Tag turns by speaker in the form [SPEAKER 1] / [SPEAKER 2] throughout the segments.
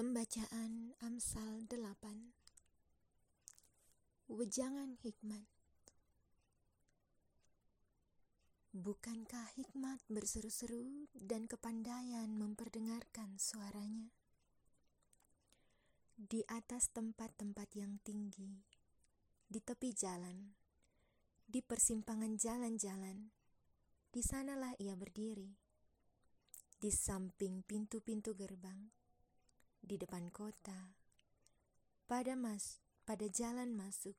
[SPEAKER 1] Pembacaan Amsal 8 Wejangan Hikmat. Bukankah hikmat berseru-seru dan kepandaian memperdengarkan suaranya? Di atas tempat-tempat yang tinggi, di tepi jalan, di persimpangan jalan-jalan, di sanalah ia berdiri, di samping pintu-pintu gerbang di depan kota. Pada mas, pada jalan masuk,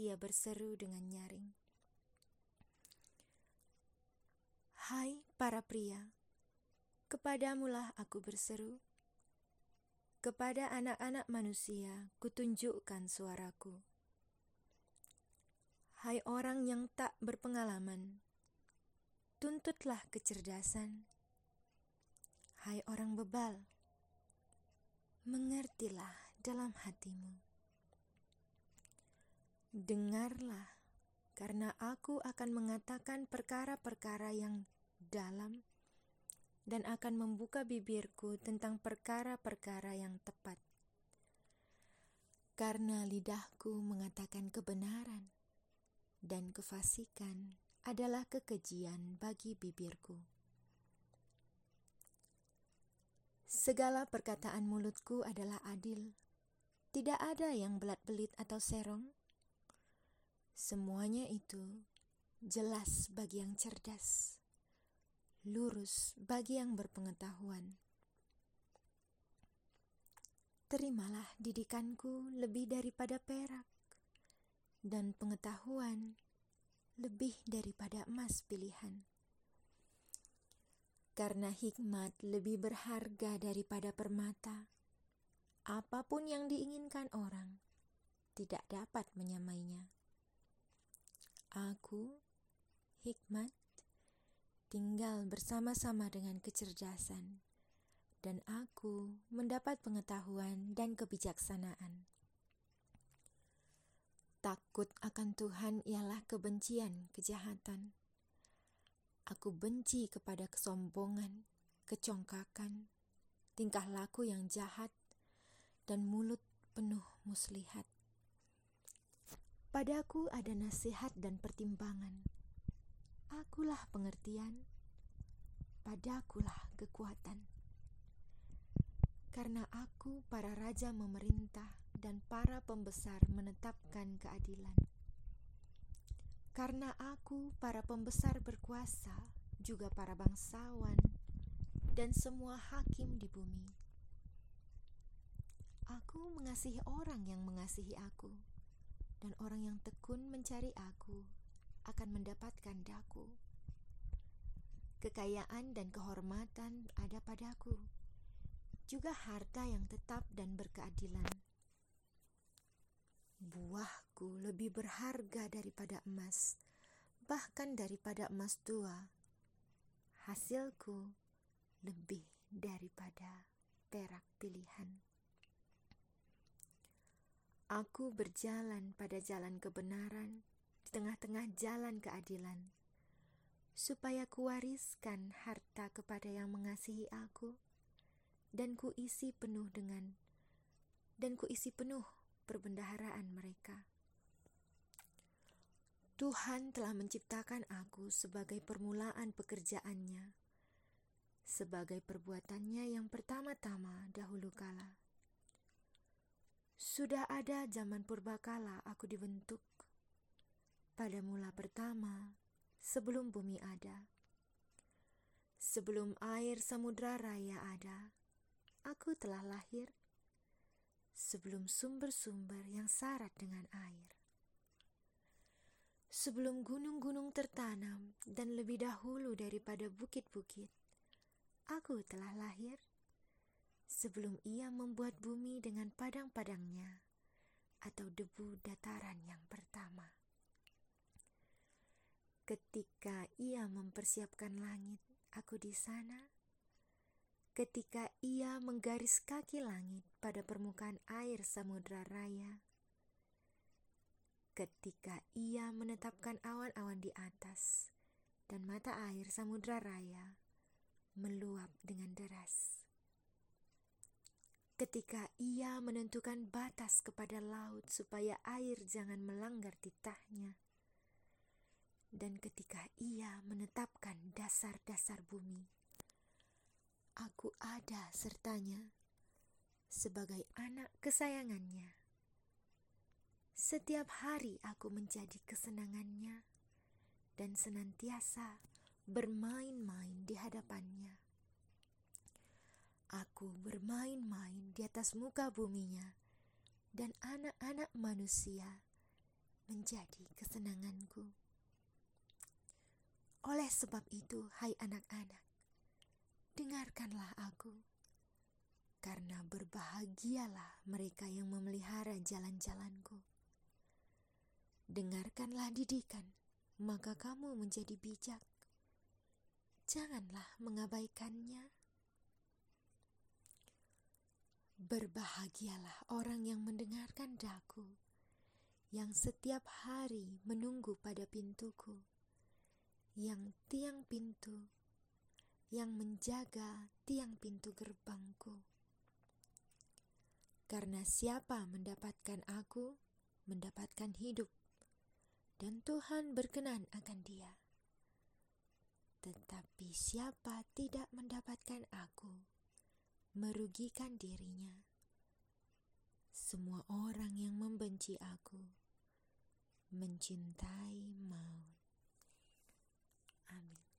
[SPEAKER 1] ia berseru dengan nyaring. Hai para pria, kepadamulah aku berseru. Kepada anak-anak manusia kutunjukkan suaraku. Hai orang yang tak berpengalaman, tuntutlah kecerdasan. Hai orang bebal, mengertilah dalam hatimu. Dengarlah, karena aku akan mengatakan perkara-perkara yang dalam dan akan membuka bibirku tentang perkara-perkara yang tepat. Karena lidahku mengatakan kebenaran dan kefasikan adalah kekejian bagi bibirku. Segala perkataan mulutku adalah adil. Tidak ada yang belat-belit atau serong. Semuanya itu jelas bagi yang cerdas, lurus bagi yang berpengetahuan. Terimalah didikanku lebih daripada perak, dan pengetahuan lebih daripada emas pilihan karena hikmat lebih berharga daripada permata. Apa pun yang diinginkan orang tidak dapat menyamainya. Aku, hikmat, tinggal bersama-sama dengan kecerdasan, dan aku mendapat pengetahuan dan kebijaksanaan. Takut akan Tuhan ialah kebencian kejahatan Aku benci kepada kesombongan, kecongkakan, tingkah laku yang jahat, dan mulut penuh muslihat. Padaku ada nasihat dan pertimbangan. Akulah pengertian, padakulah kekuatan. Karena aku para raja memerintah dan para pembesar menetapkan keadilan karena aku, para pembesar berkuasa, juga para bangsawan, dan semua hakim di bumi. Aku mengasihi orang yang mengasihi aku, dan orang yang tekun mencari aku akan mendapatkan daku. Kekayaan dan kehormatan ada padaku, juga harta yang tetap dan berkeadilan Buahku lebih berharga daripada emas, bahkan daripada emas tua. Hasilku lebih daripada perak pilihan. Aku berjalan pada jalan kebenaran di tengah-tengah jalan keadilan, supaya kuwariskan harta kepada yang mengasihi aku, dan kuisi penuh dengan dan kuisi penuh perbendaharaan mereka. Tuhan telah menciptakan aku sebagai permulaan pekerjaannya, sebagai perbuatannya yang pertama-tama dahulu kala. Sudah ada zaman purbakala aku dibentuk, pada mula pertama sebelum bumi ada. Sebelum air samudra raya ada, aku telah lahir sebelum sumber-sumber yang syarat dengan air. Sebelum gunung-gunung tertanam dan lebih dahulu daripada bukit-bukit, aku telah lahir. Sebelum ia membuat bumi dengan padang-padangnya atau debu dataran yang pertama. Ketika ia mempersiapkan langit, aku di sana ketika ia menggaris kaki langit pada permukaan air samudra raya, ketika ia menetapkan awan-awan di atas dan mata air samudra raya meluap dengan deras. ketika ia menentukan batas kepada laut supaya air jangan melanggar titahnya, dan ketika ia menetapkan dasar-dasar bumi, aku ada sertanya sebagai anak kesayangannya. Setiap hari aku menjadi kesenangannya dan senantiasa bermain-main di hadapannya. Aku bermain-main di atas muka buminya, dan anak-anak manusia menjadi kesenanganku. Oleh sebab itu, hai anak-anak, dengarkanlah aku, karena berbahagialah mereka yang memelihara jalan-jalanku. Dengarkanlah didikan, maka kamu menjadi bijak. Janganlah mengabaikannya Berbahagialah orang yang mendengarkan daku, yang setiap hari menunggu pada pintuku, yang tiang pintu, yang menjaga tiang pintu gerbangku. Karena siapa mendapatkan aku, mendapatkan hidup, dan Tuhan berkenan akan dia. Tetapi siapa tidak mendapatkan aku, merugikan dirinya. Semua orang yang membenci aku mencintai maut. Amin.